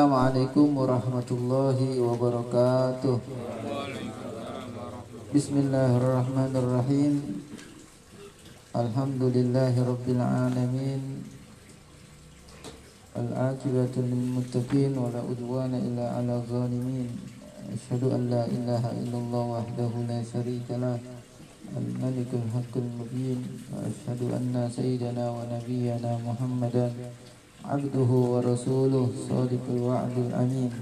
Assalamualaikum warahmatullahi wabarakatuh Bismillahirrahmanirrahim Alhamdulillahi rabbil alamin Al-akibatu lil muttaqin wa la udwana illa ala zalimin Ashhadu an la ilaha illallah wahdahu la syarika lah الملك الحق المبين وأشهد أن سيدنا ونبينا محمدا عبده ورسوله صادق الوعد الأمين.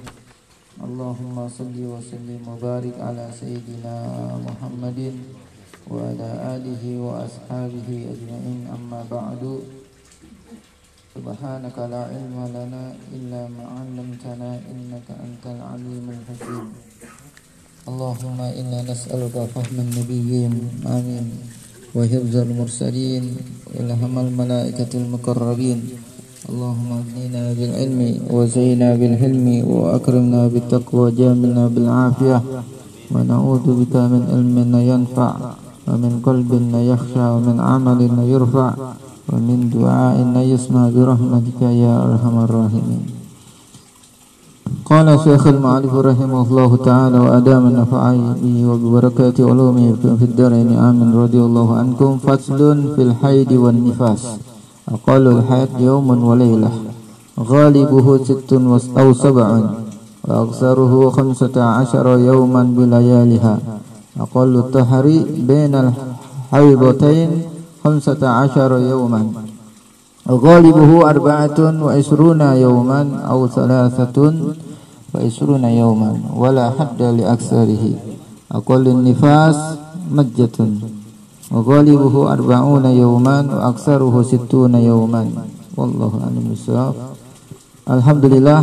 اللهم صل وسلم وبارك على سيدنا محمد وعلى آله وأصحابه أجمعين. أما بعد سبحانك لا علم لنا إلا ما علمتنا إنك أنت العليم الحكيم. اللهم إنا نسألك فهم النبيين آمين وحفظ المرسلين وإلهام الملائكة المقربين اللهم اغننا بالعلم وزينا بالحلم وأكرمنا بالتقوى جاملنا بالعافية ونعوذ بك من علم لا ينفع ومن قلب لا يخشى ومن عمل لا يرفع ومن دعاء لا يسمع برحمتك يا أرحم الراحمين. قال شيخ المعرف رحمه الله تعالى وأدام النفع به وببركات علومه في الدارين آمين رضي الله عنكم. فصل في الحيد والنفاس. أقل الحيض يوم وليلة. غالبه ست أو سبع وأكثره خمسة عشر يوما بليالها أقل الطهر بين الحيضتين خمسة عشر يوما. غالبه أربعة وعشرون يوما أو ثلاثة وعشرون يوما ولا حد لأكثره. أقل النفاس مجة. wa ghalibuhu arba'una yawman wa aksaruhu sittuna yawman. Wallahu a'lam alhamdulillah.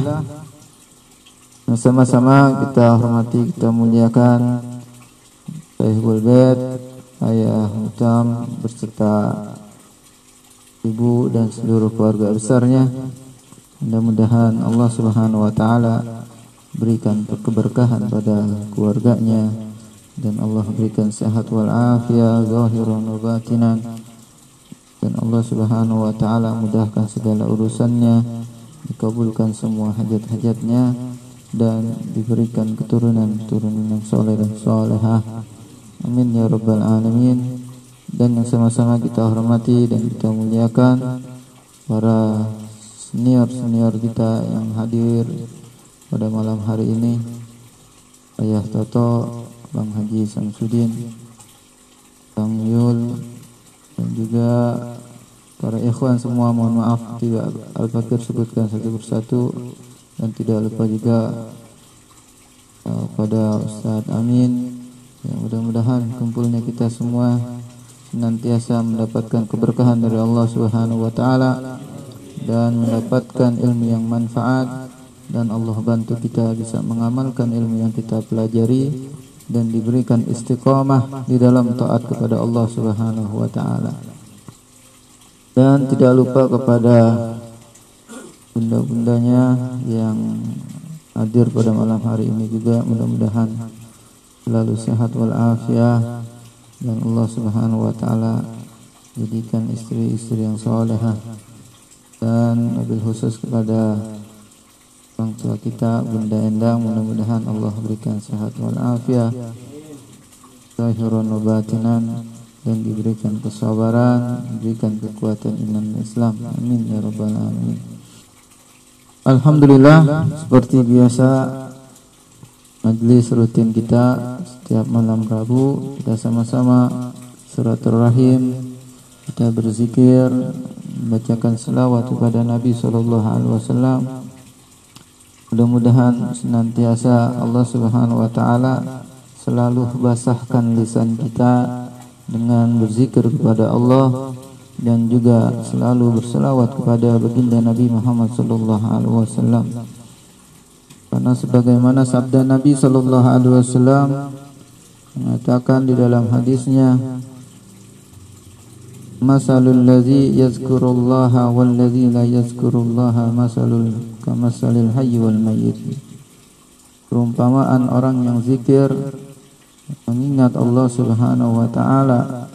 Sama-sama kita hormati kita muliakan Syekhul Bait ayah Utam berserta ibu dan seluruh keluarga besarnya. Mudah-mudahan Allah Subhanahu wa taala berikan keberkahan pada keluarganya dan Allah berikan sehat wal afiat zahiran wa batinan. Dan Allah Subhanahu wa taala mudahkan segala urusannya dikabulkan semua hajat-hajatnya dan diberikan keturunan-keturunan yang soleh dan solehah. Amin ya rabbal alamin. Dan yang sama-sama kita hormati dan kita muliakan para senior-senior kita yang hadir pada malam hari ini. Ayah Toto Bang Haji Samsudin, Bang Yul, dan juga para ikhwan semua mohon maaf tidak Al-Fakir sebutkan satu persatu dan tidak lupa juga uh, pada Ustadz Amin ya, mudah-mudahan kumpulnya kita semua senantiasa mendapatkan keberkahan dari Allah Subhanahu wa taala dan mendapatkan ilmu yang manfaat dan Allah bantu kita bisa mengamalkan ilmu yang kita pelajari dan diberikan istiqamah di dalam taat kepada Allah Subhanahu wa taala. Dan tidak lupa kepada bunda-bundanya yang hadir pada malam hari ini juga mudah-mudahan selalu sehat wal afiat dan Allah Subhanahu wa taala jadikan istri-istri yang salehah dan mobil khusus kepada orang tua kita Bunda Endang mudah-mudahan Allah berikan sehat wal afiat zahiran dan diberikan kesabaran diberikan kekuatan iman Islam. Amin ya rabbal alamin. Alhamdulillah seperti biasa majlis rutin kita setiap malam Rabu kita sama-sama rahim kita berzikir membacakan selawat kepada Nabi sallallahu alaihi wasallam Mudah-mudahan senantiasa Allah Subhanahu wa taala selalu basahkan lisan kita dengan berzikir kepada Allah dan juga selalu berselawat kepada baginda Nabi Muhammad sallallahu alaihi wasallam. Karena sebagaimana sabda Nabi sallallahu alaihi wasallam mengatakan di dalam hadisnya Masalul ladzi yazkurullaha wal ladzi la yazkurullaha masalul kamasalil hayy wal mayyit. Perumpamaan orang yang zikir mengingat Allah Subhanahu wa taala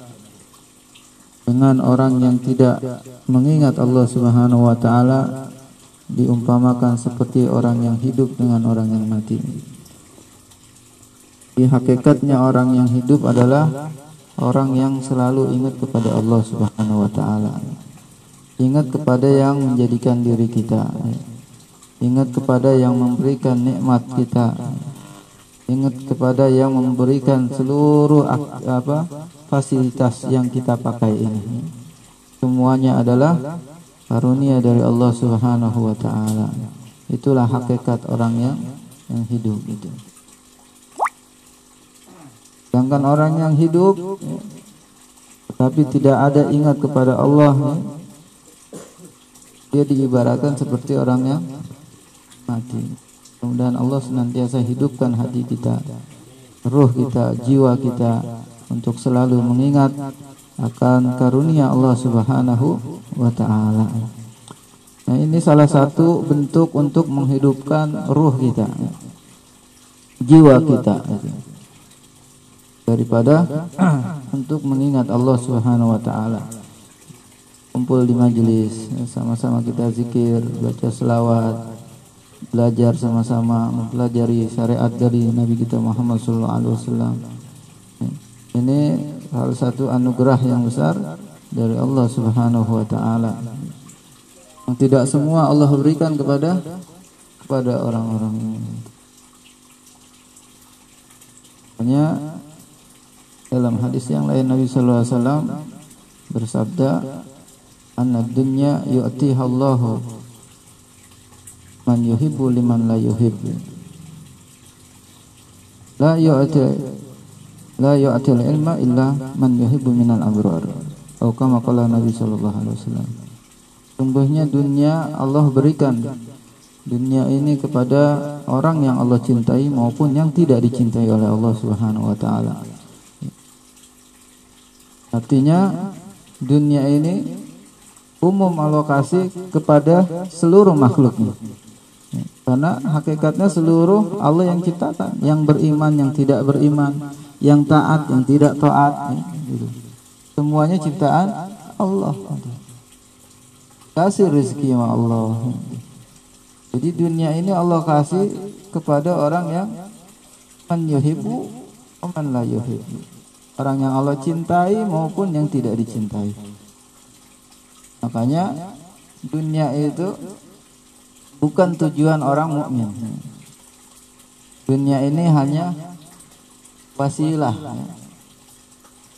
dengan orang yang tidak mengingat Allah Subhanahu wa taala diumpamakan seperti orang yang hidup dengan orang yang mati. Di hakikatnya orang yang hidup adalah orang yang selalu ingat kepada Allah Subhanahu wa taala. Ingat kepada yang menjadikan diri kita. Ingat kepada yang memberikan nikmat kita. Ingat kepada yang memberikan seluruh apa fasilitas yang kita pakai ini. Semuanya adalah karunia dari Allah Subhanahu wa taala. Itulah hakikat orang yang yang hidup itu. Sedangkan orang yang hidup ya, tapi tidak ada ingat kepada Allah ya, dia diibaratkan seperti orang yang mati. Kemudian Allah senantiasa hidupkan hati kita, roh kita, jiwa kita untuk selalu mengingat akan karunia Allah Subhanahu wa taala. Nah, ini salah satu bentuk untuk menghidupkan ruh kita. Jiwa kita daripada untuk mengingat Allah Subhanahu wa taala. Kumpul di majelis, sama-sama kita zikir, baca selawat, belajar sama-sama mempelajari syariat dari Nabi kita Muhammad sallallahu alaihi wasallam. Ini salah satu anugerah yang besar dari Allah Subhanahu wa taala. Tidak semua Allah berikan kepada kepada orang-orang ini. Hanya dalam hadis yang lain Nabi sallallahu alaihi wasallam bersabda anna dunya yu'tiha Allahu man yuhibbu liman la yuhibbu. La yu'ti la yu'ti ilma illa man yuhibbu minal abrar atau kama qala Nabi sallallahu alaihi wasallam sungguhnya dunia Allah berikan. Dunia ini kepada orang yang Allah cintai maupun yang tidak dicintai oleh Allah Subhanahu wa taala Artinya dunia ini umum alokasi kepada seluruh makhluknya. Karena hakikatnya seluruh Allah yang ciptakan, yang beriman, yang tidak beriman, yang taat, yang tidak taat. Gitu. Semuanya ciptaan Allah. Kasih rezeki sama Allah. Jadi dunia ini Allah kasih kepada orang yang man yuhibbu man la orang yang Allah cintai maupun yang tidak dicintai. Makanya dunia itu bukan tujuan orang mukmin. Dunia ini hanya wasilah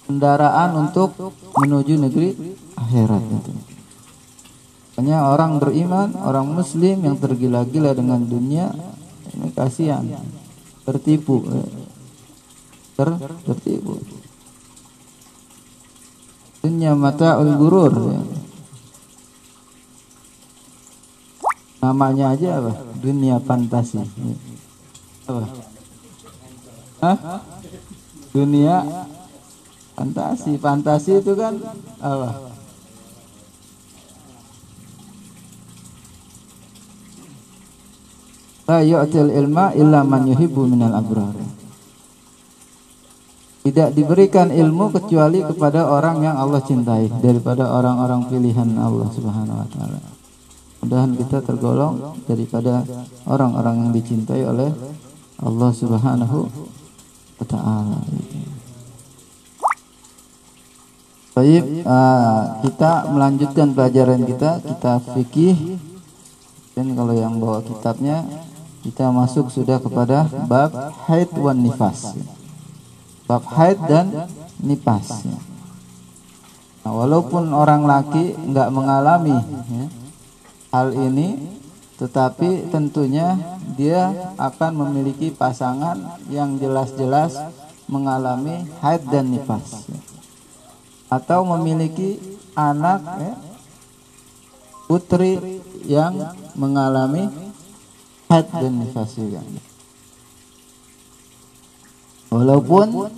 kendaraan untuk menuju negeri akhirat itu. Hanya orang beriman, orang muslim yang tergila-gila dengan dunia ini kasihan, tertipu, ter, tertipu. Dunia mata gurur ya. Namanya aja apa? Dunia fantasi. Apa? Hah? Dunia fantasi. Fantasi itu kan apa? La yu'til ilma illa man yuhibbu minal abrar tidak diberikan ilmu kecuali kepada orang yang Allah cintai daripada orang-orang pilihan Allah Subhanahu wa taala. Mudahan kita tergolong daripada orang-orang yang dicintai oleh Allah Subhanahu wa taala. Baik, uh, kita melanjutkan pelajaran kita, kita fikih. Dan kalau yang bawa kitabnya, kita masuk sudah kepada bab haid wan nifas bab haid dan nipas. Ya. Nah, walaupun orang laki nggak mengalami ya, hal ini, tetapi tentunya dia akan memiliki pasangan yang jelas-jelas mengalami haid dan nifas, ya. atau memiliki anak ya, putri yang mengalami haid dan nifas juga. Walaupun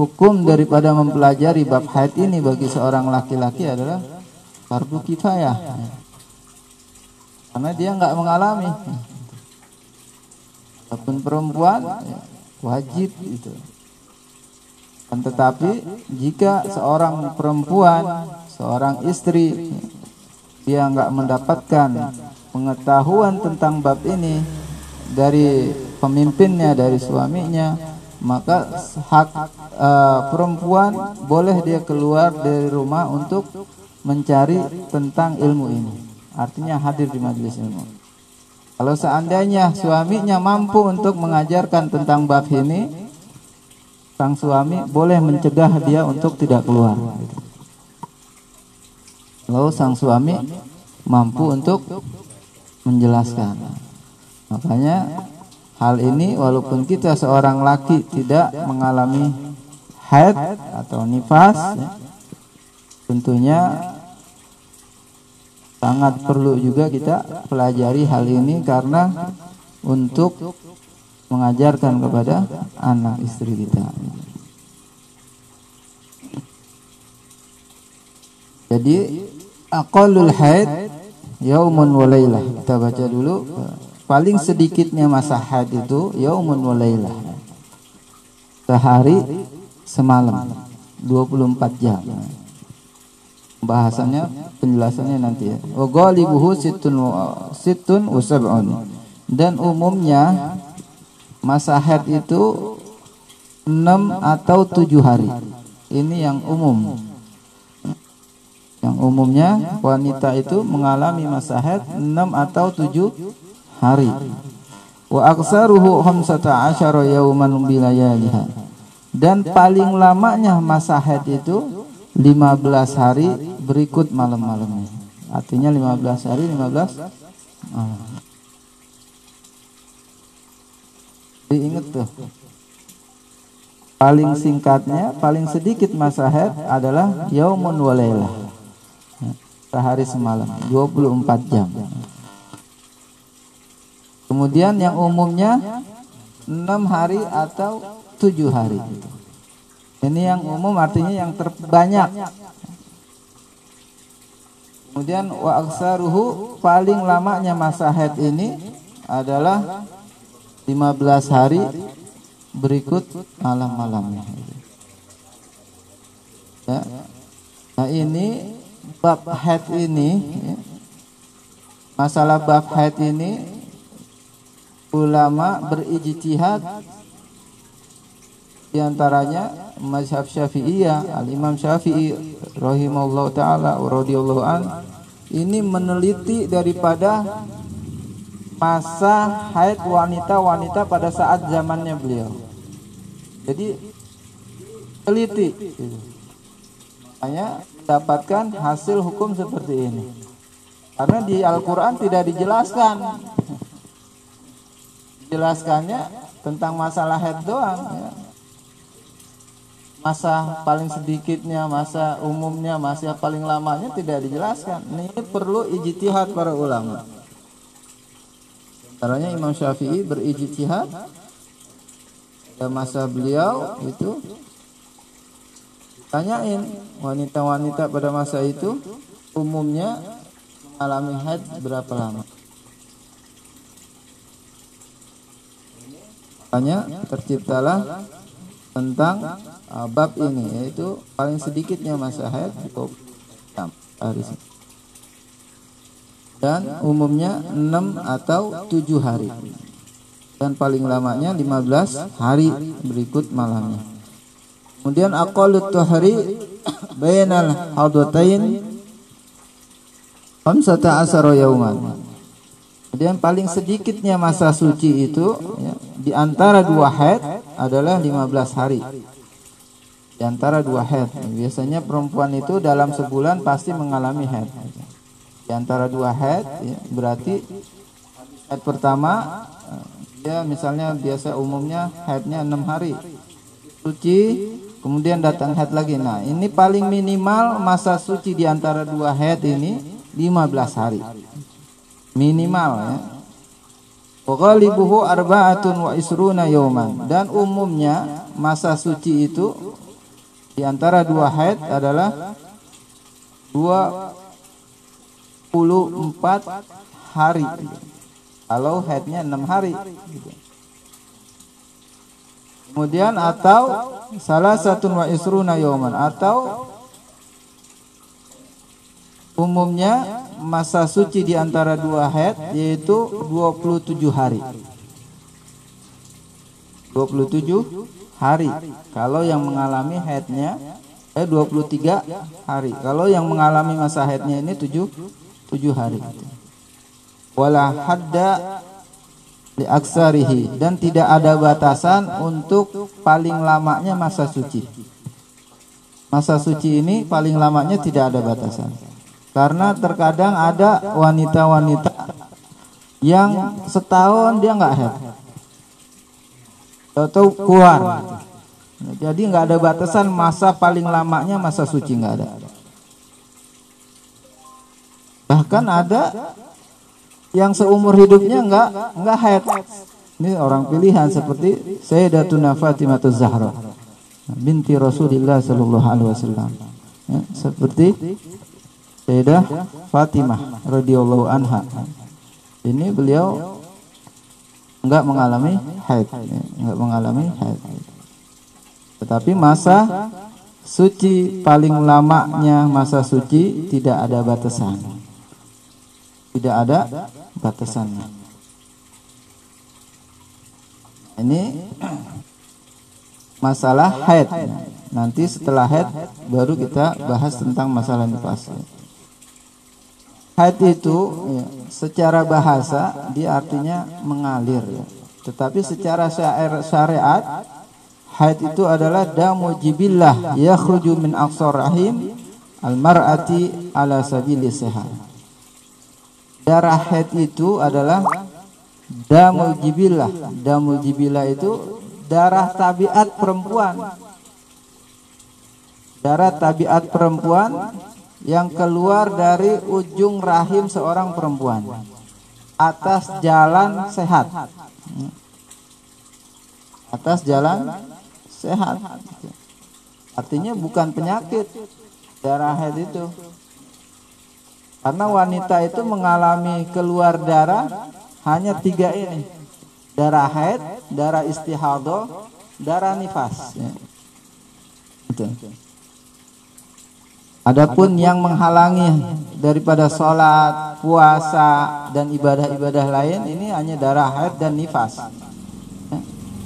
hukum daripada mempelajari bab haid ini bagi seorang laki-laki adalah fardu kifayah. Karena dia nggak mengalami. Walaupun perempuan ya, wajib itu. Dan tetapi jika seorang perempuan, seorang istri dia nggak mendapatkan pengetahuan tentang bab ini dari pemimpinnya dari suaminya maka hak uh, perempuan boleh dia keluar dari rumah untuk mencari tentang ilmu ini. Artinya hadir di majelis ilmu. Kalau seandainya suaminya mampu untuk mengajarkan tentang bab ini sang suami boleh mencegah dia untuk tidak keluar. Kalau sang suami mampu untuk menjelaskan. Makanya hal ini walaupun kita seorang laki tidak mengalami haid atau nifas ya, tentunya sangat perlu juga kita pelajari hal ini karena untuk mengajarkan kepada anak istri kita. Jadi aqallul haid yaumun wa lailah. Kita baca dulu paling sedikitnya masa haid itu yaumun wa lailah. Sehari semalam 24 jam. Bahasanya penjelasannya nanti ya. Wa ghalibuhu sittun sittun usab'un. Dan umumnya masa haid itu 6 atau 7 hari. Ini yang umum yang umumnya wanita itu mengalami masa haid 6 atau 7 hari. Wa aksaruhu 15 yauman bilayaliha. Dan paling lamanya masa haid itu 15 hari berikut malam-malamnya. Artinya 15 hari 15 malam. Diingat tuh. Paling singkatnya, paling sedikit masa haid adalah yaumun walailah sehari semalam 24 jam kemudian yang umumnya 6 hari atau 7 hari. Ini yang umum artinya yang terbanyak. Kemudian wa paling lamanya masa haid ini adalah 15 hari berikut malam-malamnya. Ya. nah ini bab haid ini ya, masalah bab haid ini ulama berijtihad di antaranya mazhab Syafi'iyah al-Imam Syafi'i rahimahullah taala radhiyallahu an ini meneliti daripada masa haid wanita-wanita pada saat zamannya beliau. Jadi teliti. Gitu. Makanya dapatkan hasil hukum seperti ini. Karena di Al-Quran tidak dijelaskan. Jelaskannya tentang masalah head doang. Ya. Masa paling sedikitnya, masa umumnya, masa paling lamanya tidak dijelaskan. Ini perlu ijtihad para ulama. Caranya Imam Syafi'i berijtihad masa beliau itu Tanyain wanita-wanita pada masa itu umumnya mengalami haid berapa lama? Makanya terciptalah tentang uh, bab ini yaitu paling sedikitnya masa haid cukup hari. Dan umumnya 6 atau 7 hari. Dan paling lamanya 15 hari berikut malamnya. Kemudian aqallut tuhri bainal hadatain khamsata asara yauman. Kemudian paling sedikitnya masa suci itu ya, di antara dua haid adalah 15 hari. Di antara dua haid. Biasanya perempuan itu dalam sebulan pasti mengalami haid. Di antara dua haid ya, berarti haid pertama dia misalnya biasa umumnya haidnya enam hari. Suci Kemudian datang haid lagi. Nah, ini paling minimal masa suci di antara dua haid ini 15 hari. Minimal ya. Waghalibuhu arba'atun wa isruna yawman. Dan umumnya masa suci itu di antara dua haid adalah 24 hari. Kalau haidnya 6 hari gitu. Kemudian atau salah satu wa isruna yoman atau umumnya masa suci di antara dua haid yaitu 27 hari. 27 hari. Kalau yang mengalami haidnya eh 23 hari. Kalau yang mengalami masa haidnya ini 7 7 hari. Wala hadda li aksarihi dan tidak ada batasan untuk paling lamanya masa suci. Masa suci ini paling lamanya tidak ada batasan. Karena terkadang ada wanita-wanita yang setahun dia nggak haid atau keluar. Jadi nggak ada batasan masa paling lamanya masa suci nggak ada. Bahkan ada yang seumur hidupnya nggak nggak haid. Ini orang pilihan seperti Sayyidatuna Fatimah Zahra binti Rasulullah sallallahu alaihi wasallam. Ya, seperti Sayyidah Fatimah radhiyallahu anha. Ini beliau enggak mengalami haid, enggak mengalami haid. Tetapi masa suci paling lamanya masa suci tidak ada batasan. Tidak ada batasannya. Ini masalah haid. Nanti setelah haid baru kita bahas tentang masalah nifas. Haid itu ya, secara bahasa dia artinya mengalir ya. Tetapi secara syariat haid itu adalah damu jibillah yakhruju min aqsar rahim al-mar'ati ala sabili sehat. Darah haid itu adalah damu jibillah. Damu jibillah itu darah tabiat perempuan. Darah tabiat perempuan yang keluar dari ujung rahim seorang perempuan. Atas jalan sehat. Atas jalan sehat. Artinya bukan penyakit. Darah haid itu. Karena wanita itu mengalami keluar darah hanya tiga ini. Darah haid darah istihadah darah nifas. Ya. itu Adapun yang menghalangi daripada sholat, puasa dan ibadah-ibadah lain ini hanya darah haid dan nifas.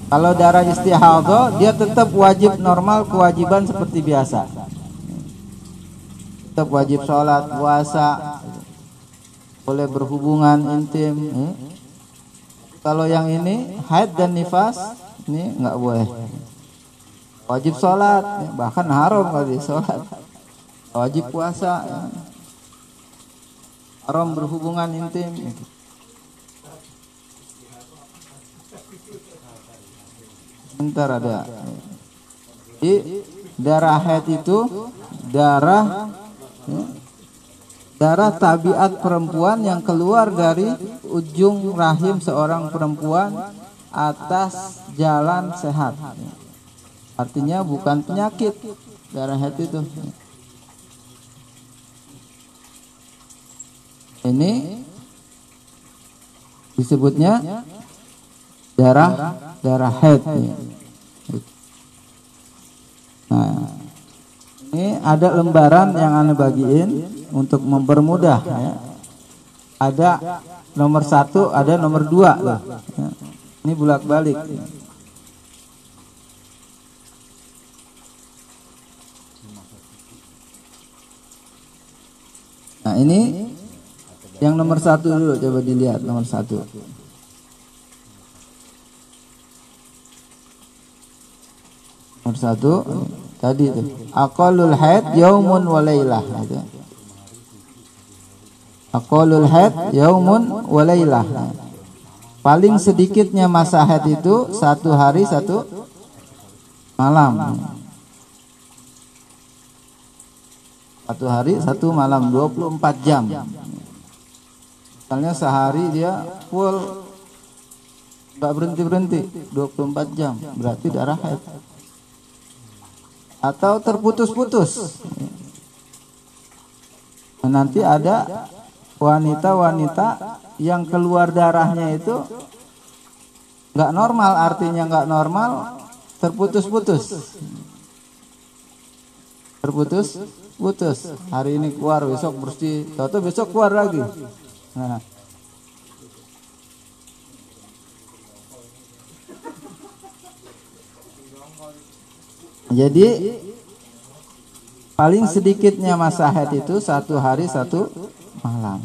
Kalau darah istihadah dia tetap wajib normal kewajiban seperti biasa. Tetap wajib sholat, puasa, boleh berhubungan intim. Kalau yang ini haid dan nifas ini nggak boleh. Wajib sholat, bahkan haram kalau sholat wajib puasa. Haram berhubungan intim. Sebentar ada. Di darah haid itu darah ya, darah tabiat perempuan yang keluar dari ujung rahim seorang perempuan atas jalan sehat. Artinya bukan penyakit darah haid itu ini disebutnya darah darah haid. Nah, ini ada lembaran yang anda bagiin untuk mempermudah. Ya. Ada nomor satu, ada nomor dua. Ya. Ini bulak balik. Nah ini yang nomor satu dulu coba dilihat nomor satu. Nomor satu tadi itu akalul haid yaumun walailah gitu. Akalul haid yaumun walailah. Paling sedikitnya masa haid itu satu hari satu malam. Satu hari satu malam 24 jam. Misalnya sehari dia full nggak berhenti berhenti 24 jam berarti darah haid. Atau terputus-putus. Nah, nanti ada wanita-wanita yang keluar darahnya itu nggak normal artinya nggak normal terputus-putus. Terputus putus hari ini keluar besok bersih. Tahu besok keluar lagi nah. jadi paling sedikitnya masa haid itu satu hari satu malam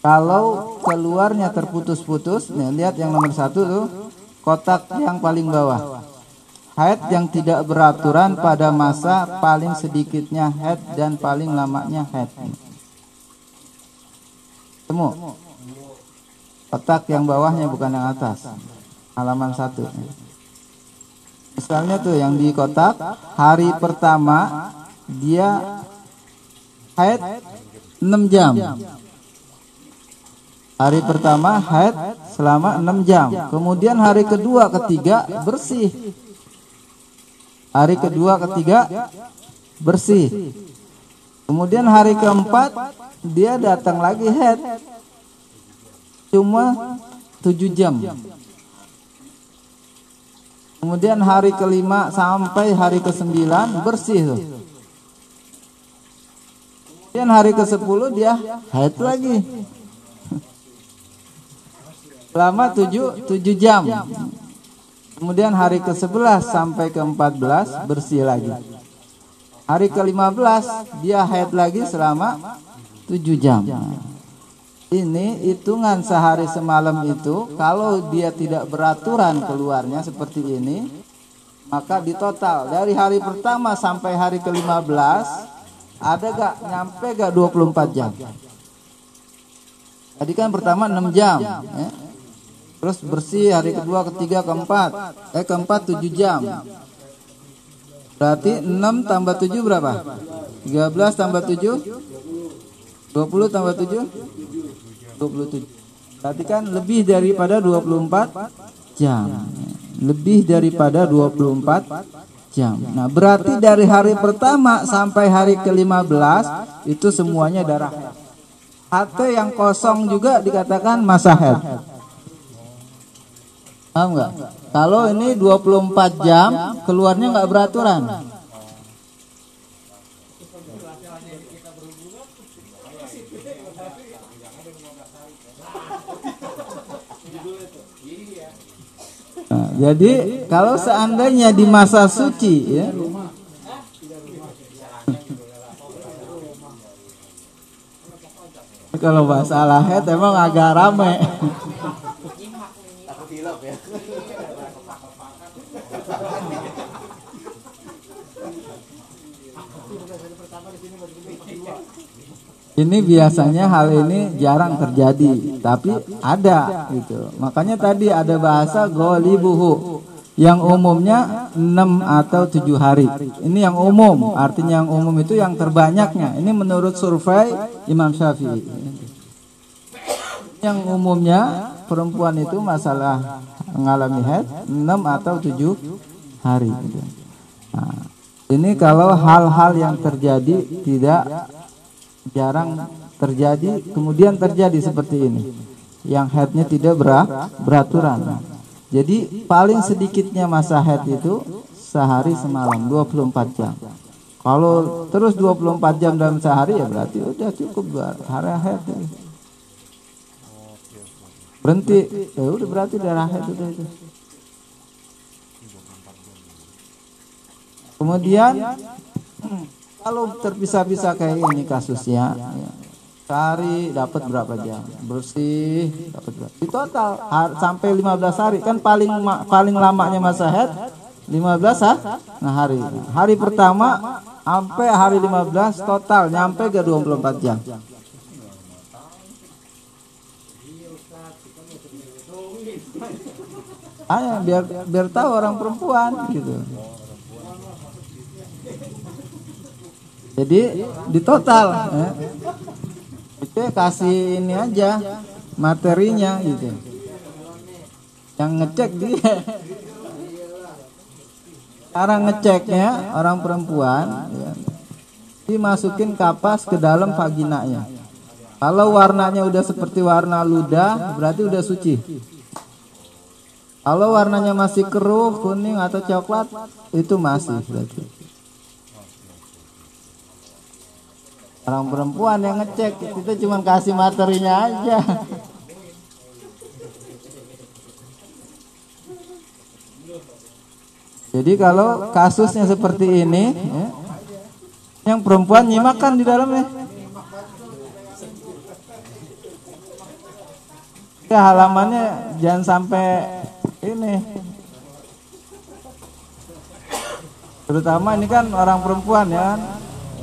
kalau keluarnya terputus-putus nih lihat yang nomor satu tuh kotak yang paling bawah Haid yang tidak beraturan pada masa paling sedikitnya haid dan paling lamanya haid. Temu. Kotak yang bawahnya bukan yang atas. Halaman satu. Misalnya tuh yang di kotak hari pertama dia haid 6 jam. Hari pertama haid selama 6 jam. Kemudian hari kedua, ketiga bersih Hari kedua, ketiga bersih. Kemudian hari keempat dia datang lagi head. Cuma tujuh jam. Kemudian hari kelima sampai hari ke sembilan bersih tuh. Kemudian hari ke sepuluh dia head lagi. Selama tujuh, tujuh jam. Kemudian hari ke-11 sampai ke-14 bersih lagi. Hari ke-15 dia haid lagi selama 7 jam. Ini hitungan sehari semalam itu kalau dia tidak beraturan keluarnya seperti ini maka di total dari hari pertama sampai hari ke-15 ada gak nyampe gak 24 jam. Tadi kan pertama 6 jam ya. Terus bersih hari kedua, ketiga, keempat. Eh keempat tujuh jam. Berarti 6 tambah 7 berapa? 13 tambah 7 20 tambah 7 27 Berarti kan lebih daripada 24 jam. Lebih daripada 24 jam. Nah berarti dari hari pertama sampai hari ke-15 Itu semuanya darah HT yang kosong juga dikatakan masa head Paham nggak? Kalau ini 24 jam keluarnya nggak beraturan. Nah, jadi kalau seandainya di masa suci ya kalau bahasa lahet emang agak rame Ini biasanya hal ini jarang terjadi, tapi ada gitu. Makanya tadi ada bahasa golibuhu yang umumnya 6 atau 7 hari. Ini yang umum, artinya yang umum itu yang terbanyaknya. Ini menurut survei Imam Syafi'i. Yang umumnya perempuan itu masalah mengalami head 6 atau 7 hari gitu. Nah, ini kalau hal-hal yang terjadi tidak jarang terjadi kemudian terjadi seperti ini yang headnya tidak berat, beraturan. Jadi paling sedikitnya masa head itu sehari semalam 24 jam. Kalau terus 24 jam dalam sehari ya berarti udah cukup hari head berhenti. Ya udah berarti darah head udah itu. Kemudian kalau terpisah-pisah kayak ini kasusnya, ya, sehari dapat berapa jam? Bersih dapat berapa? Di total sampai 15 hari kan paling paling lamanya masa head 15 ha? Nah hari. Hari pertama sampai hari 15 total nyampe ke 24 jam. Ayo biar biar tahu orang perempuan gitu. Jadi di total ya. Itu kasih ini aja materinya gitu. Yang ngecek dia. Cara ngeceknya orang perempuan ya, dimasukin kapas ke dalam vaginanya. Kalau warnanya udah seperti warna ludah, berarti udah suci. Kalau warnanya masih keruh, kuning atau coklat, itu masih berarti. Orang perempuan yang ngecek kita cuma kasih materinya aja. Jadi kalau kasusnya seperti ini ya, yang perempuan nyimakan di dalamnya. Ya halamannya jangan sampai ini. Terutama ini kan orang perempuan ya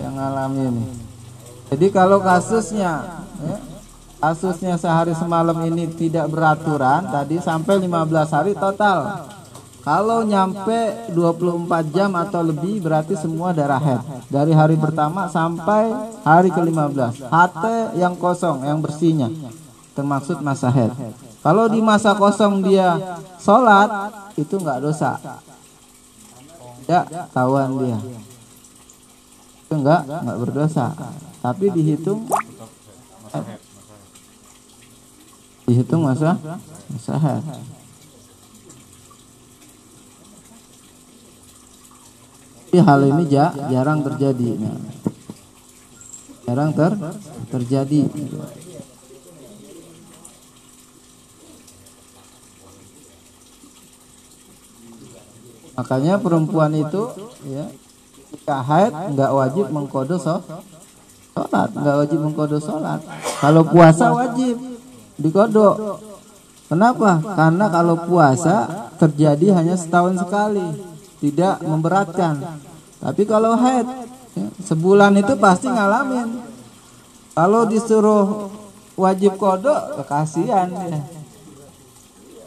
yang ngalami ini jadi kalau kasusnya ya, kasusnya sehari semalam ini tidak beraturan tadi sampai 15 hari total. Kalau nyampe 24 jam atau lebih berarti semua darah head. Dari hari pertama sampai hari ke-15 HT yang kosong yang bersihnya. Termaksud masa head. Kalau di masa kosong dia sholat itu nggak dosa. Ya tawan dia. Itu enggak enggak berdosa tapi dihitung dihitung masa masa hal ini ja, jarang terjadi. Jarang ter terjadi. Makanya perempuan itu ya haid nggak wajib mengkodo so, sholat, nggak wajib mengkodo sholat. Kalau puasa wajib dikodo. Kenapa? Karena kalau puasa terjadi hanya setahun sekali, tidak memberatkan. Tapi kalau haid sebulan itu pasti ngalamin. Kalau disuruh wajib kodo, kasihan ya.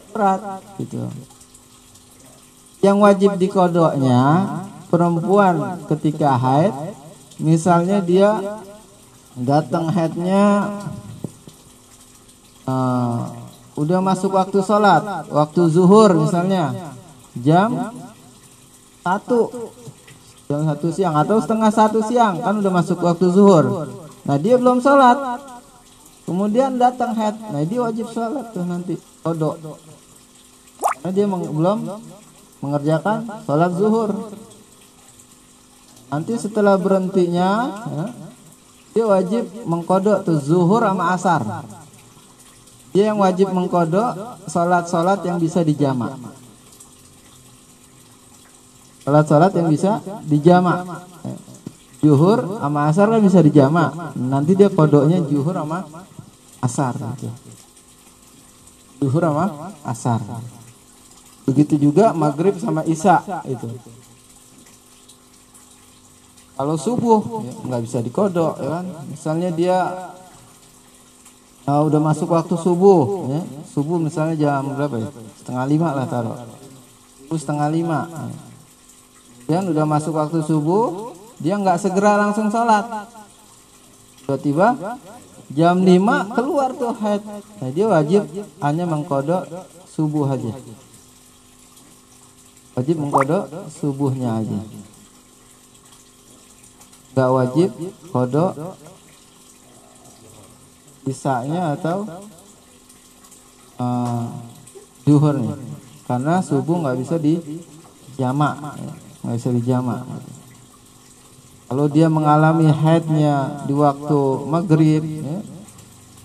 Berat gitu yang wajib dikodoknya perempuan ketika haid misalnya dia datang haidnya uh, udah masuk waktu sholat waktu zuhur misalnya. Jam satu. Jam satu siang atau setengah satu siang kan udah masuk waktu zuhur. Nah dia belum sholat. Kemudian datang haid nah dia wajib sholat tuh nanti. Kodok. Nah dia belum mengerjakan sholat zuhur. Nanti setelah berhentinya, ya, dia wajib mengkodok tuh zuhur sama asar. Dia yang wajib mengkodok sholat-sholat yang bisa dijamak. Sholat-sholat yang bisa dijamak. Zuhur sama asar kan bisa dijamak. Nanti dia kodoknya zuhur sama asar. Zuhur sama asar. Begitu juga maghrib sama isya itu. Kalau subuh ya, nggak bisa dikodok, ya kan? Misalnya dia nah, udah masuk waktu subuh, ya. subuh misalnya jam berapa ya? Setengah lima lah taruh. Subuh setengah lima. Ya. Dan udah masuk waktu subuh, dia nggak segera langsung sholat. Tiba-tiba jam 5 keluar tuh haid. Nah, dia wajib hanya mengkodok subuh aja wajib mengkodok subuhnya aja gak wajib kodok. Isanya atau uh, duhurnya. Karena subuh nggak bisa di jamak nggak bisa di jamak. Kalau dia mengalami haidnya di waktu maghrib ya,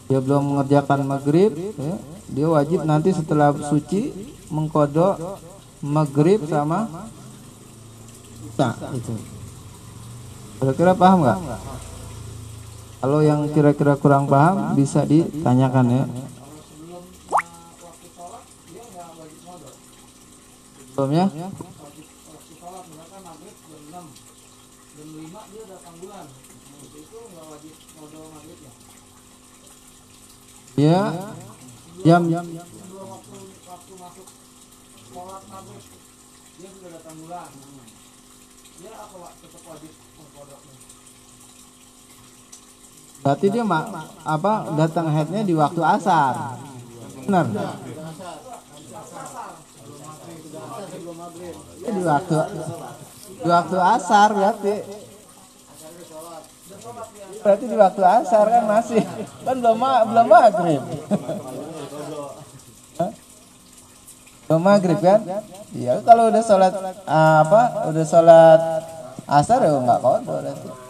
dia belum mengerjakan maghrib ya, dia wajib nanti setelah suci mengkodok maghrib sama isya itu. Kira-kira paham nggak? Kalau yang kira-kira kurang paham bisa ditanyakan ya. Sebelumnya? Ya, jam bulan dia apa tetap wajib mengkodoknya berarti dia mak apa datang headnya di waktu asar. Benar. Di waktu di waktu asar berarti. Berarti di waktu asar kan masih kan belum belum maghrib. Belum maghrib kan? Iya, kalau udah sholat uh, apa? Udah sholat asar ya nggak kodo berarti.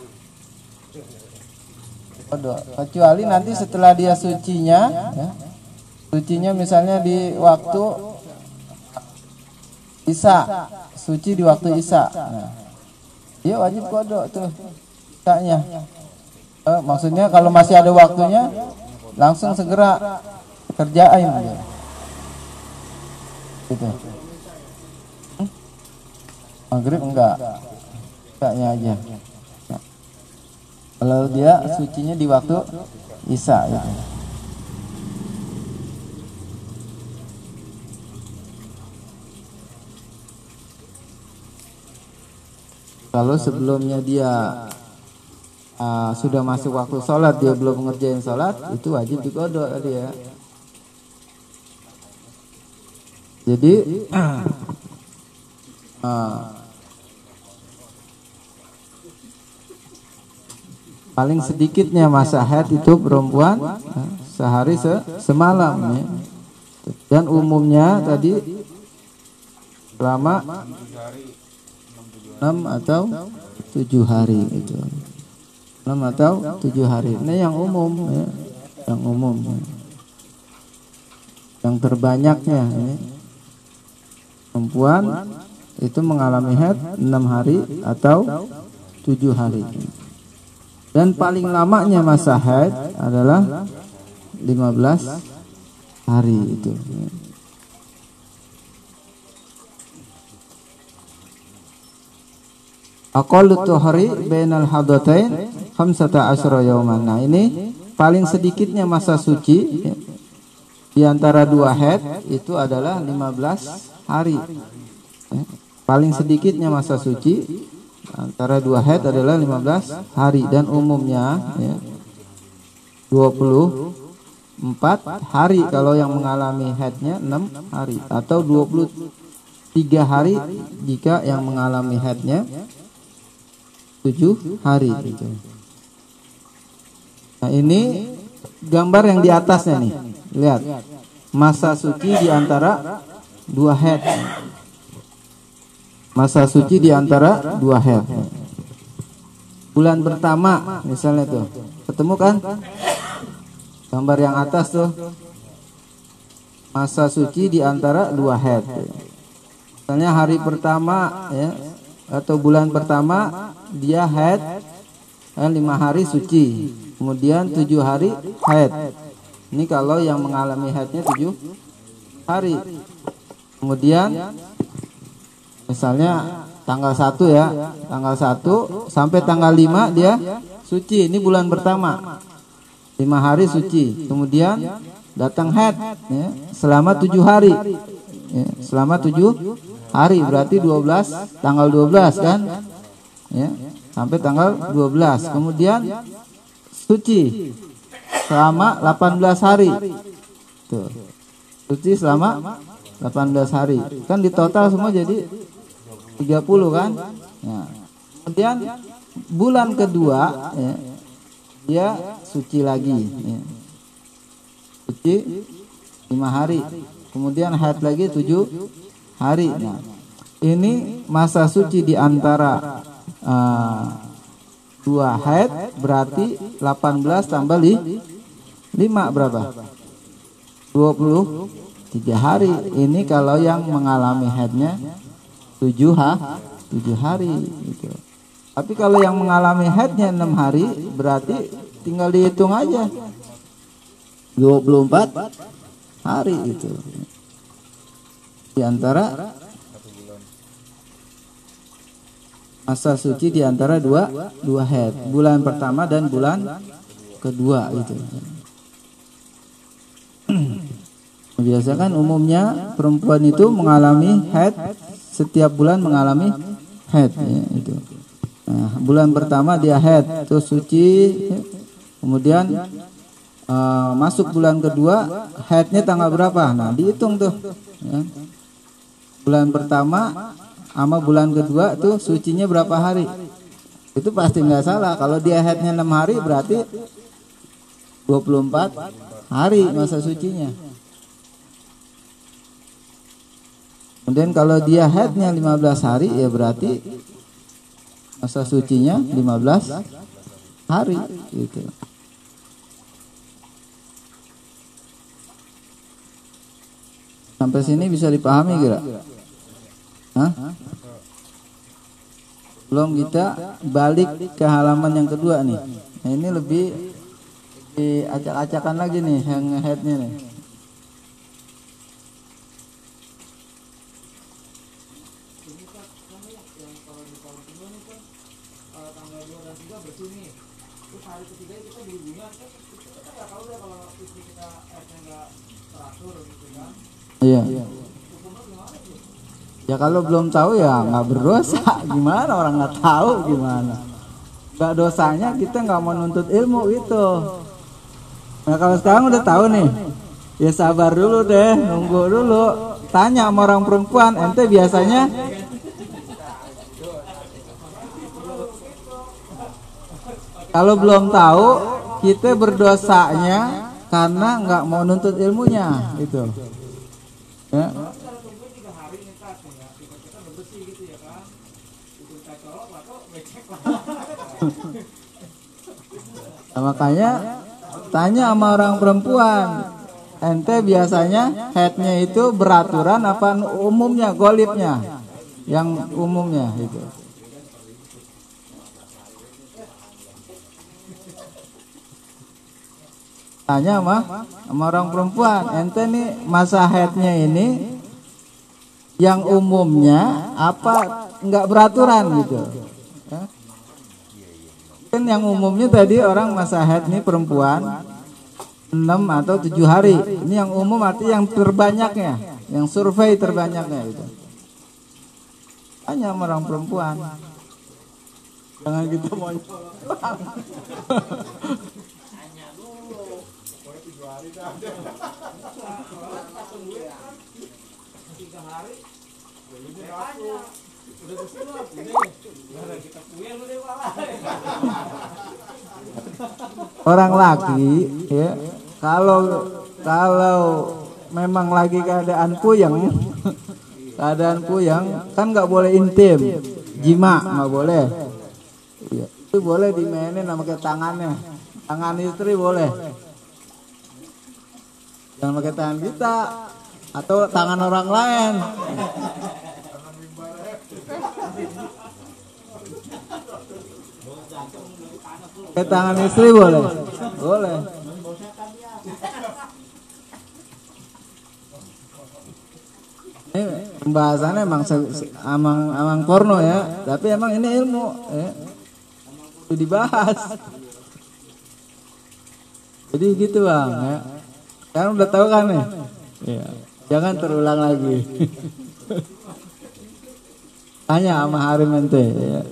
Kodok. Kecuali nanti setelah dia sucinya, ya, sucinya misalnya di waktu Isa, suci di waktu Isa. Nah, dia wajib kodok tuh Isanya. Eh, maksudnya kalau masih ada waktunya, langsung segera kerjain aja. Gitu. Maghrib enggak, enggaknya aja. Kalau dia sucinya di waktu Isya gitu. Kalau sebelumnya dia uh, sudah masuk waktu sholat dia belum ngerjain sholat itu wajib dikodok ya. Jadi uh, paling sedikitnya masa haid itu perempuan sehari se semalam ya. dan umumnya tadi selama 6 atau 7 hari itu 6 atau 7 hari ini yang umum ya. yang umum ya. yang terbanyaknya ya. perempuan itu mengalami haid 6 hari atau 7 hari dan paling lamanya masa haid adalah 15 hari itu. Aqallu tuhari bainal hadatain khamsata yawman. Nah, ini paling sedikitnya masa suci di antara dua haid itu adalah 15 hari. Paling sedikitnya masa suci antara dua haid adalah 15 hari dan umumnya ya, 24 hari kalau yang mengalami haidnya 6 hari atau 23 hari jika yang mengalami haidnya 7 hari gitu. Nah, ini gambar yang di atasnya nih. Lihat. Masa suci di antara dua haid masa suci di antara dua haid. Bulan pertama misalnya tuh, ketemu kan? Gambar yang atas tuh masa suci di antara dua haid. Misalnya hari pertama ya atau bulan pertama dia haid eh, lima hari suci, kemudian tujuh hari haid. Ini kalau yang mengalami haidnya tujuh hari. Kemudian Misalnya tanggal 1 ya, tanggal 1 sampai tanggal 5 dia suci. Ini bulan pertama. 5 hari suci. Kemudian datang haid ya, selama 7 hari. Ya, selama 7 hari berarti 12 tanggal 12 kan? Ya, sampai tanggal 12. Kemudian suci selama 18 hari. Tuh. Suci selama 18 hari. Kan di total semua jadi 30 kan? Ya. kemudian bulan kedua ya, dia suci lagi ya. suci lima hari. Kemudian haid lagi tujuh hari nah, ini masa suci di antara uh, dua haid berarti 18 tambah li, 5 berapa? 23 hari. Ini kalau yang mengalami haidnya tujuh ha tujuh hari gitu. Tapi kalau yang mengalami haidnya enam hari berarti tinggal dihitung aja 24 hari itu. Di antara masa suci di antara dua dua haid, bulan pertama dan bulan kedua itu. Biasa kan umumnya perempuan itu mengalami haid setiap bulan mengalami head ya, itu. Nah, bulan pertama dia head terus suci. Kemudian uh, masuk bulan kedua headnya tanggal berapa? Nah dihitung tuh ya. bulan pertama sama bulan kedua tuh sucinya berapa hari? Itu pasti nggak salah. Kalau dia headnya enam hari berarti 24 hari masa sucinya Kemudian kalau dia headnya 15 hari ya berarti masa sucinya 15 hari gitu. Sampai sini bisa dipahami kira? Hah? Belum kita balik ke halaman yang kedua nih. Nah, ini lebih diacak-acakan lagi nih yang headnya nih. Iya. Ya kalau belum tahu ya nggak berdosa. Gimana orang nggak tahu gimana? Gak dosanya kita nggak mau nuntut ilmu itu. Nah kalau sekarang udah tahu nih, ya sabar dulu deh, nunggu dulu. Tanya sama orang perempuan, ente biasanya kalau belum tahu kita berdosanya karena nggak mau nuntut ilmunya gitu. Ya. Nah, makanya tanya sama orang perempuan ente biasanya headnya itu beraturan apa umumnya golipnya yang umumnya itu tanya sama sama orang perempuan ente nih masa headnya ini yang umumnya apa nggak beraturan gitu ya? Kan yang umumnya tadi orang masa haid ini perempuan 6 atau 7 hari. Ini yang umum arti yang terbanyaknya, yang survei terbanyaknya itu. Hanya orang perempuan. Jangan kita mau Orang laki ya kalau kalau memang lagi keadaan puyeng keadaan puyeng kan nggak boleh intim. Jima nggak boleh. Ya, itu boleh dimainin sama ke tangannya. Tangan istri boleh. Jangan pakai tangan kita atau tangan orang lain Tangan istri boleh? Boleh. Ini pembahasannya emang amang amang porno ya, tapi emang ini ilmu ya. Itu dibahas. Jadi gitu bang ya. Sekarang udah tahu kan ya? Iya. Jangan terulang lagi. Tanya sama Harim ente ya.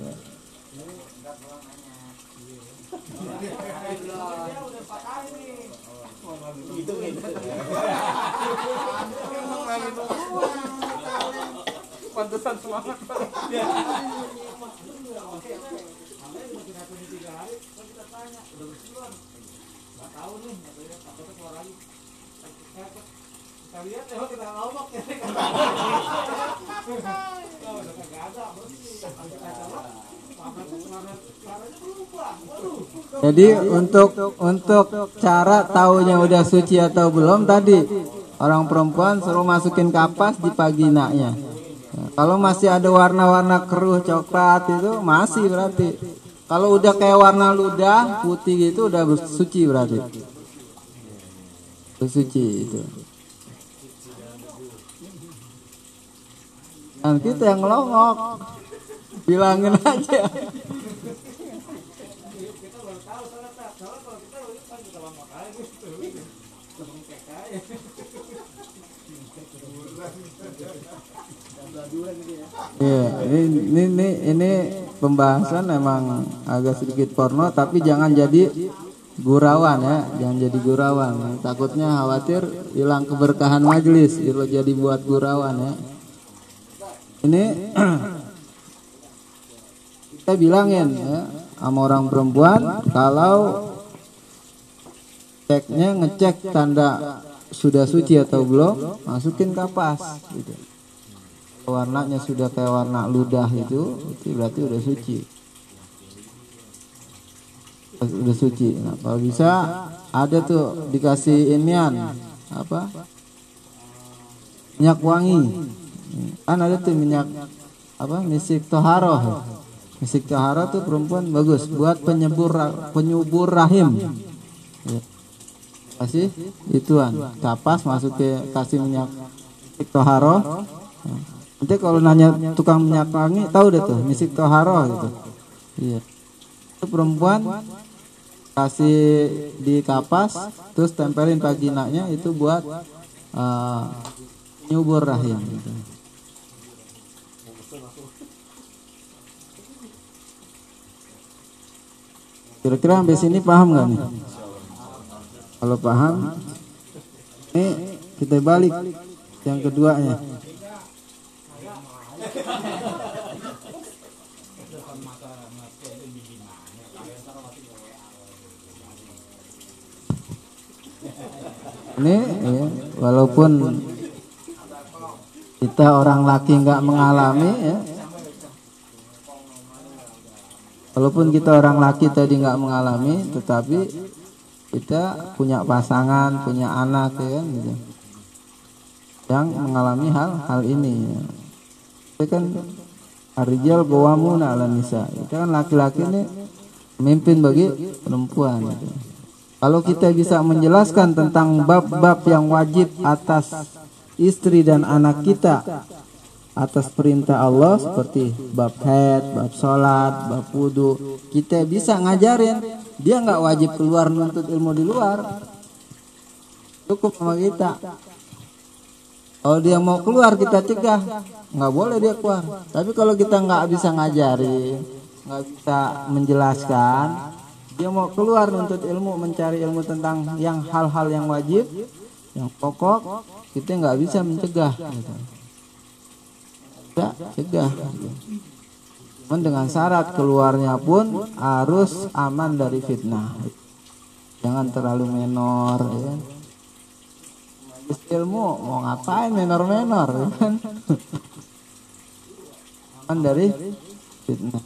Jadi untuk untuk cara taunya udah suci atau belum tadi orang perempuan suruh masukin kapas di paginanya. Kalau masih ada warna-warna keruh coklat itu masih berarti. Kalau udah kayak warna ludah putih gitu udah suci berarti. Suci itu. Dan kita yang ngelongok bilangin aja. Iya, ini, ini ini pembahasan memang agak sedikit porno tapi jangan jadi gurawan ya, jangan jadi gurawan. Takutnya khawatir hilang keberkahan majelis kalau jadi buat gurawan ya. Ini kita bilangin ya sama orang perempuan kalau ceknya ngecek tanda sudah suci atau belum masukin kapas gitu warnanya sudah kayak warna ludah itu itu berarti udah suci. Udah suci. Nah kalau bisa ada tuh dikasih inian apa? Minyak wangi. Kan ada tuh minyak apa? Misik toharoh. Misik toharoh tuh perempuan bagus buat penyubur penyubur rahim. Ya. kasih ituan. Kapas masuk ke kasih minyak toharoh nanti kalau nanya tukang minyak wangi tahu deh tuh misik toharoh gitu iya itu perempuan kasih di kapas terus tempelin vaginanya itu buat uh, nyubur rahim gitu. Kira-kira sampai sini paham nggak nih? Kalau paham, ini kita balik yang keduanya. Ini ya, walaupun kita orang laki nggak mengalami ya, Walaupun kita orang laki tadi nggak mengalami, tetapi kita punya pasangan, punya anak, ya kan, gitu. yang mengalami hal-hal ini. Ya. Itu kan Arijal bawamuna ala nisa. Kita kan laki-laki ini memimpin bagi perempuan. Gitu. Kalau kita bisa menjelaskan tentang bab-bab yang wajib atas istri dan anak kita atas perintah Allah seperti bab head, bab sholat, bab wudhu kita bisa ngajarin dia nggak wajib keluar menuntut ilmu di luar cukup sama kita kalau dia mau keluar kita cegah. Nggak boleh dia keluar. Tapi kalau kita nggak bisa ngajarin nggak bisa menjelaskan dia mau keluar menuntut ilmu mencari ilmu tentang yang hal-hal yang wajib yang pokok kita nggak bisa mencegah gitu. Cegah cegah Cuman dengan syarat keluarnya pun harus aman dari fitnah. Jangan terlalu menor ya kan ilmu mau ngapain menor-menor ya kan aman dari fitnah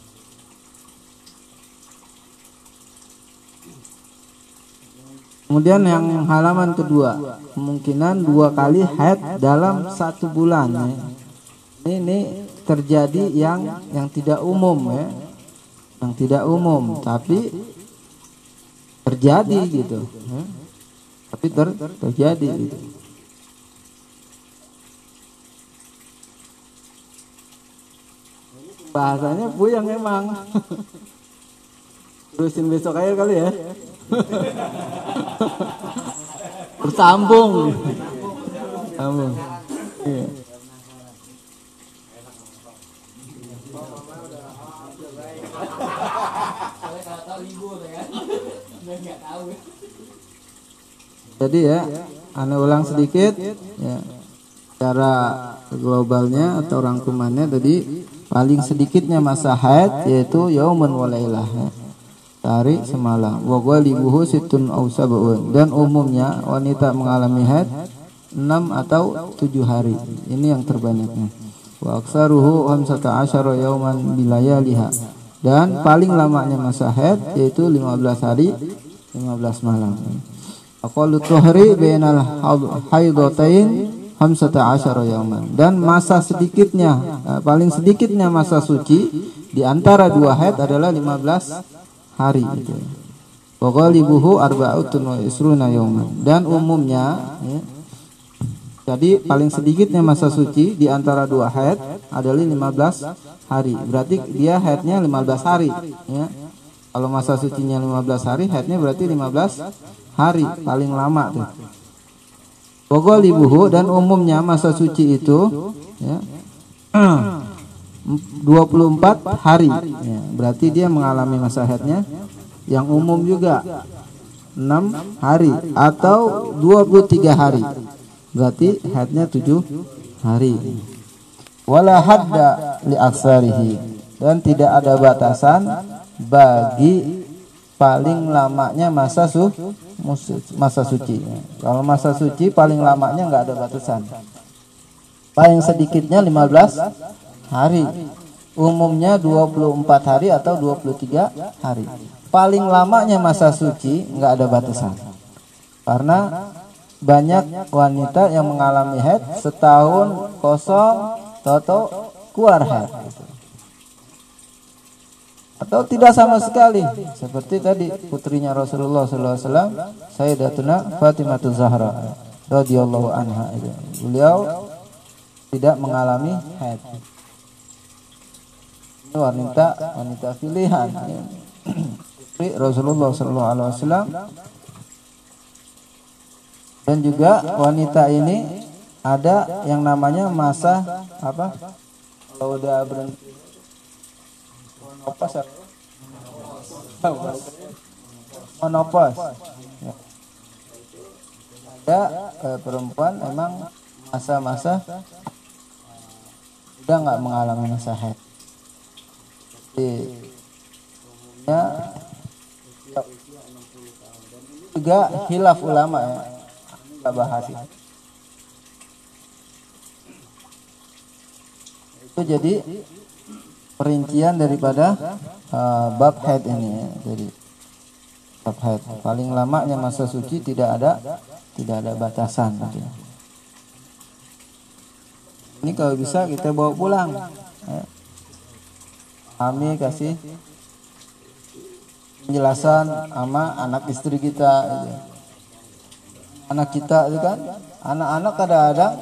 Kemudian yang halaman kedua, kemungkinan dua kali head dalam satu bulan. Ya ini terjadi yang yang tidak umum ya yang tidak umum tapi terjadi gitu ya. tapi ter, terjadi gitu bahasanya yang memang terusin besok aja kali ya bersambung sambung iya. Jadi ya, anda ulang sedikit ya. Cara globalnya atau rangkumannya tadi paling sedikitnya masa haid yaitu yauman walailah. Tarik semalam. Wa ghalibuhu situn aw sab'un dan umumnya wanita mengalami haid 6 atau 7 hari. Ini yang terbanyaknya. Wa aksaruhu 15 yauman bilayaliha. Dan paling lamanya masa haid yaitu 15 hari 15 malam. Aqallu tuhri bainal haidatain hamsata asyara yauman dan masa sedikitnya eh, paling sedikitnya masa suci di antara dua haid adalah 15 hari itu. Wa ghalibuhu arba'utun wa isruna dan umumnya ya, jadi paling sedikitnya masa suci di antara dua haid adalah 15 hari. Berarti dia haidnya 15 hari ya. Kalau masa sucinya 15 hari, haidnya berarti 15 hari paling lama tuh. Pokoknya dan umumnya masa suci itu ya, 24 hari. Ya, berarti dia mengalami masa haidnya yang umum juga 6 hari atau 23 hari. Berarti haidnya 7 hari. Wala hadda li dan tidak ada batasan bagi paling lamanya masa su masa suci. Kalau masa suci paling lamanya nggak ada batasan. Paling sedikitnya 15 hari. Umumnya 24 hari atau 23 hari. Paling lamanya masa suci nggak ada batasan. Karena banyak wanita yang mengalami head setahun kosong toto keluar head. Atau tidak sama sekali. Seperti tadi putrinya Rasulullah SAW Sayyidatuna Fatimah Zahra radhiyallahu anha. Beliau tidak mengalami head ini wanita wanita pilihan. Rasulullah SAW dan juga wanita ini ada yang namanya masa apa? Kalau udah berhenti menopause ya? Menopause. Ya. Ada eh, perempuan emang masa-masa udah nggak mengalami masa haid. Jadi, ya, juga hilaf ulama ya kita bahas ini. Itu jadi perincian daripada uh, bab haid ini ya. Jadi bab haid paling lamanya masa suci tidak ada tidak ada batasan gitu. Ini kalau bisa kita bawa pulang. Ya. Kasih penjelasan sama anak istri kita gitu anak kita itu kan anak-anak kadang-kadang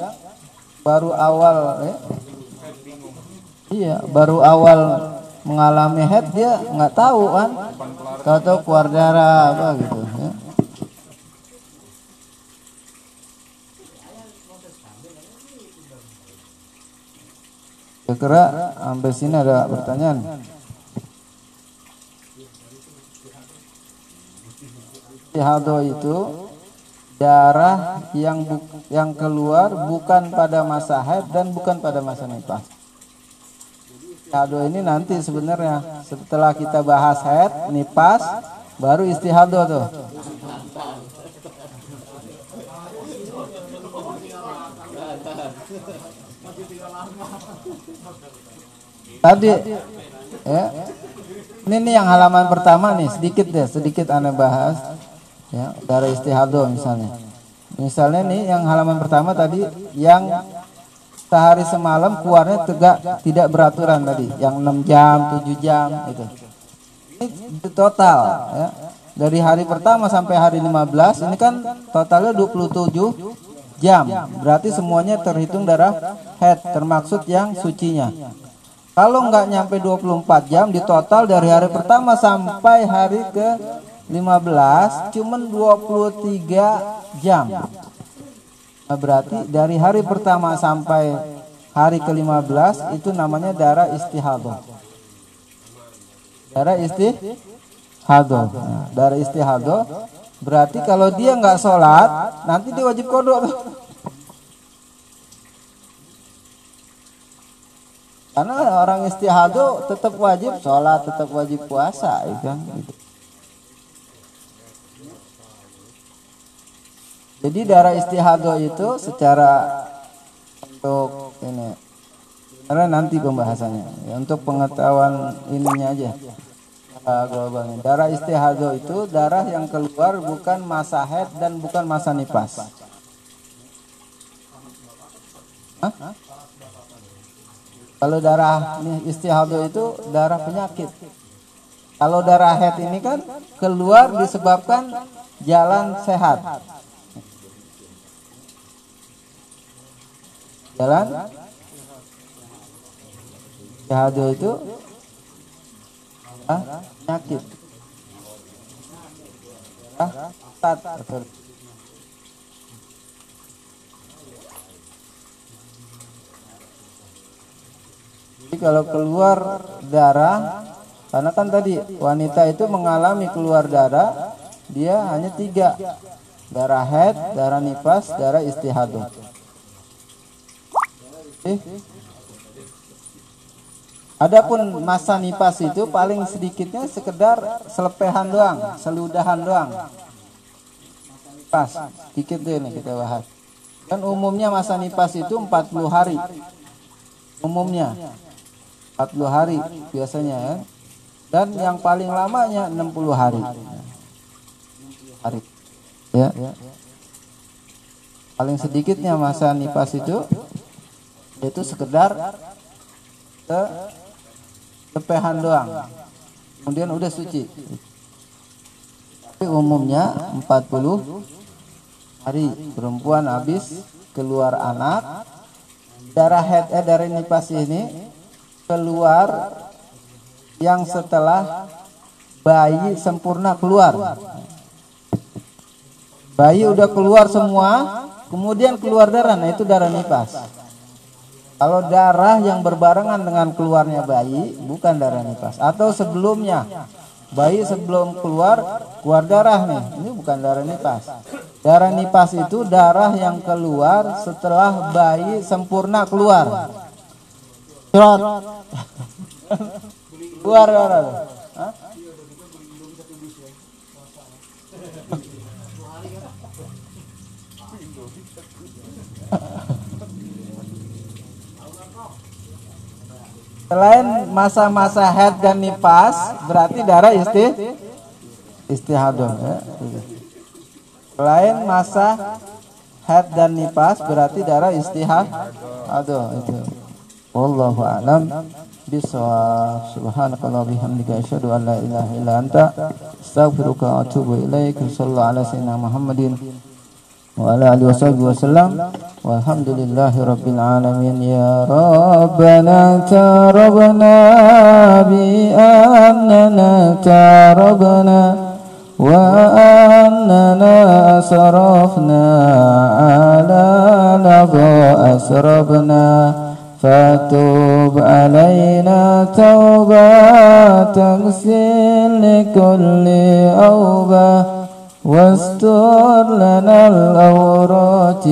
baru awal ya. Iya baru awal mengalami head dia nggak tahu kan tahu keluar darah apa gitu ya. Kira sampai sini ada pertanyaan. Istihadah itu darah yang yang keluar bukan pada masa haid dan bukan pada masa nifas. Istihadah ini nanti sebenarnya setelah kita bahas haid, nifas, baru istihadah tuh. Tadi ya. Ini nih yang halaman pertama nih, sedikit deh, sedikit aneh bahas ya darah istihado misalnya misalnya nih yang halaman pertama tadi yang sehari semalam keluarnya tegak tidak beraturan tadi. Yang 6 jam 7 jam itu ini total ya. Dari hari pertama sampai hari 15 ini kan totalnya 27 jam. Berarti semuanya terhitung darah head termaksud yang sucinya. Kalau nggak nyampe 24 jam di total dari hari pertama sampai hari ke 15 cuman 23 jam. Nah, berarti dari hari pertama sampai hari ke-15 itu namanya darah istihadah. Darah istihadah. Nah, darah istihadah berarti kalau dia nggak sholat nanti dia wajib kodok Karena orang istihadah tetap wajib sholat, tetap wajib puasa, ya kan? Gitu. Jadi darah istihadah itu secara untuk ini karena nanti pembahasannya ya, untuk pengetahuan ininya aja globalnya. Darah istihadah itu darah yang keluar bukan masa head dan bukan masa nifas. Hah? Kalau darah istihadah itu darah penyakit. Kalau darah head ini kan keluar disebabkan jalan sehat. Jalan. Jahado itu ah, penyakit. Ah, tat Jadi kalau keluar darah, karena kan tadi wanita itu mengalami keluar darah, dia hanya tiga, darah head, darah nifas, darah istihadah. Adapun masa nipas itu paling sedikitnya sekedar selepehan doang, seludahan doang. Pas, sedikit deh nih kita bahas. Kan umumnya masa nipas itu 40 hari. Umumnya 40 hari biasanya ya. Dan yang paling lamanya 60 hari. Hari. Ya. paling sedikitnya masa nifas itu itu sekedar ke tepehan doang. Kemudian udah suci. Tapi umumnya 40 hari perempuan habis keluar anak darah head eh, dari nifas ini keluar yang setelah bayi sempurna keluar. Bayi udah keluar semua kemudian keluar darah. Nah itu darah nifas kalau darah yang berbarengan dengan keluarnya bayi bukan darah nifas. Atau sebelumnya bayi sebelum keluar keluar darah nih. Ini bukan darah nifas. Darah nifas itu darah yang keluar setelah bayi sempurna keluar. Keluar darah Hah? Selain masa-masa head dan nifas, berarti darah isti istihadah. Ya. Selain masa head dan nifas, berarti darah istihadah itu. Wallahu a'lam bisawab. Subhanakallah bihamdika asyhadu an la ilaha illa anta astaghfiruka wa atubu. Sallallahu ala sayyidina Muhammadin وعلى آله وصحبه وسلم. والحمد لله رب العالمين. يا ربنا تربنا بأننا تربنا وأننا أسرفنا على لظى أسربنا فتوب علينا توبة تغسل لكل أوبة. واستر لنا الأورات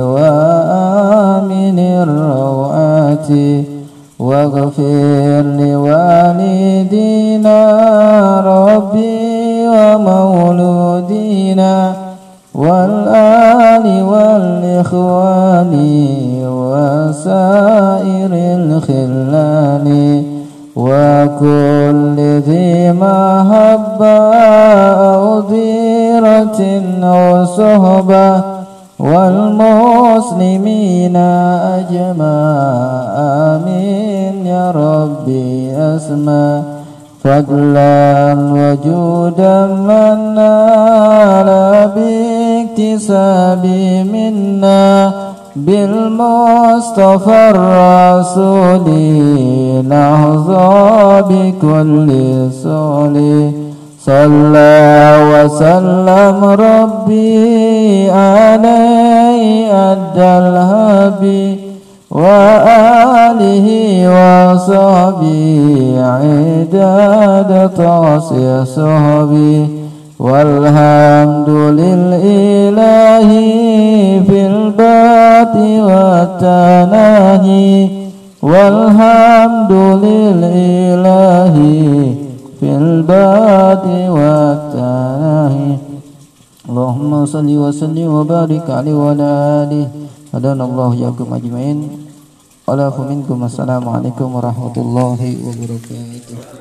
وآمن الروعات واغفر لوالدينا ربي ومولودينا والآل والإخوان وسائر الخلان وكل ذي محبة أو ضيرة أو صحبة والمسلمين أجمع آمين يا ربي أسمى فضلا وجودا من نال باكتساب منا بالمصطفى الرسول نهضى بكل سول صلى وسلم ربي عليه أدى الهبي وآله وصحبه عداد طاسي صحبي والحمد لله في البات والتناهي والحمد لله في البات والتناهي اللهم صل وسلم وبارك عليه وعلى آله هدانا الله ياكم أجمعين ولا منكم السلام عليكم ورحمة الله وبركاته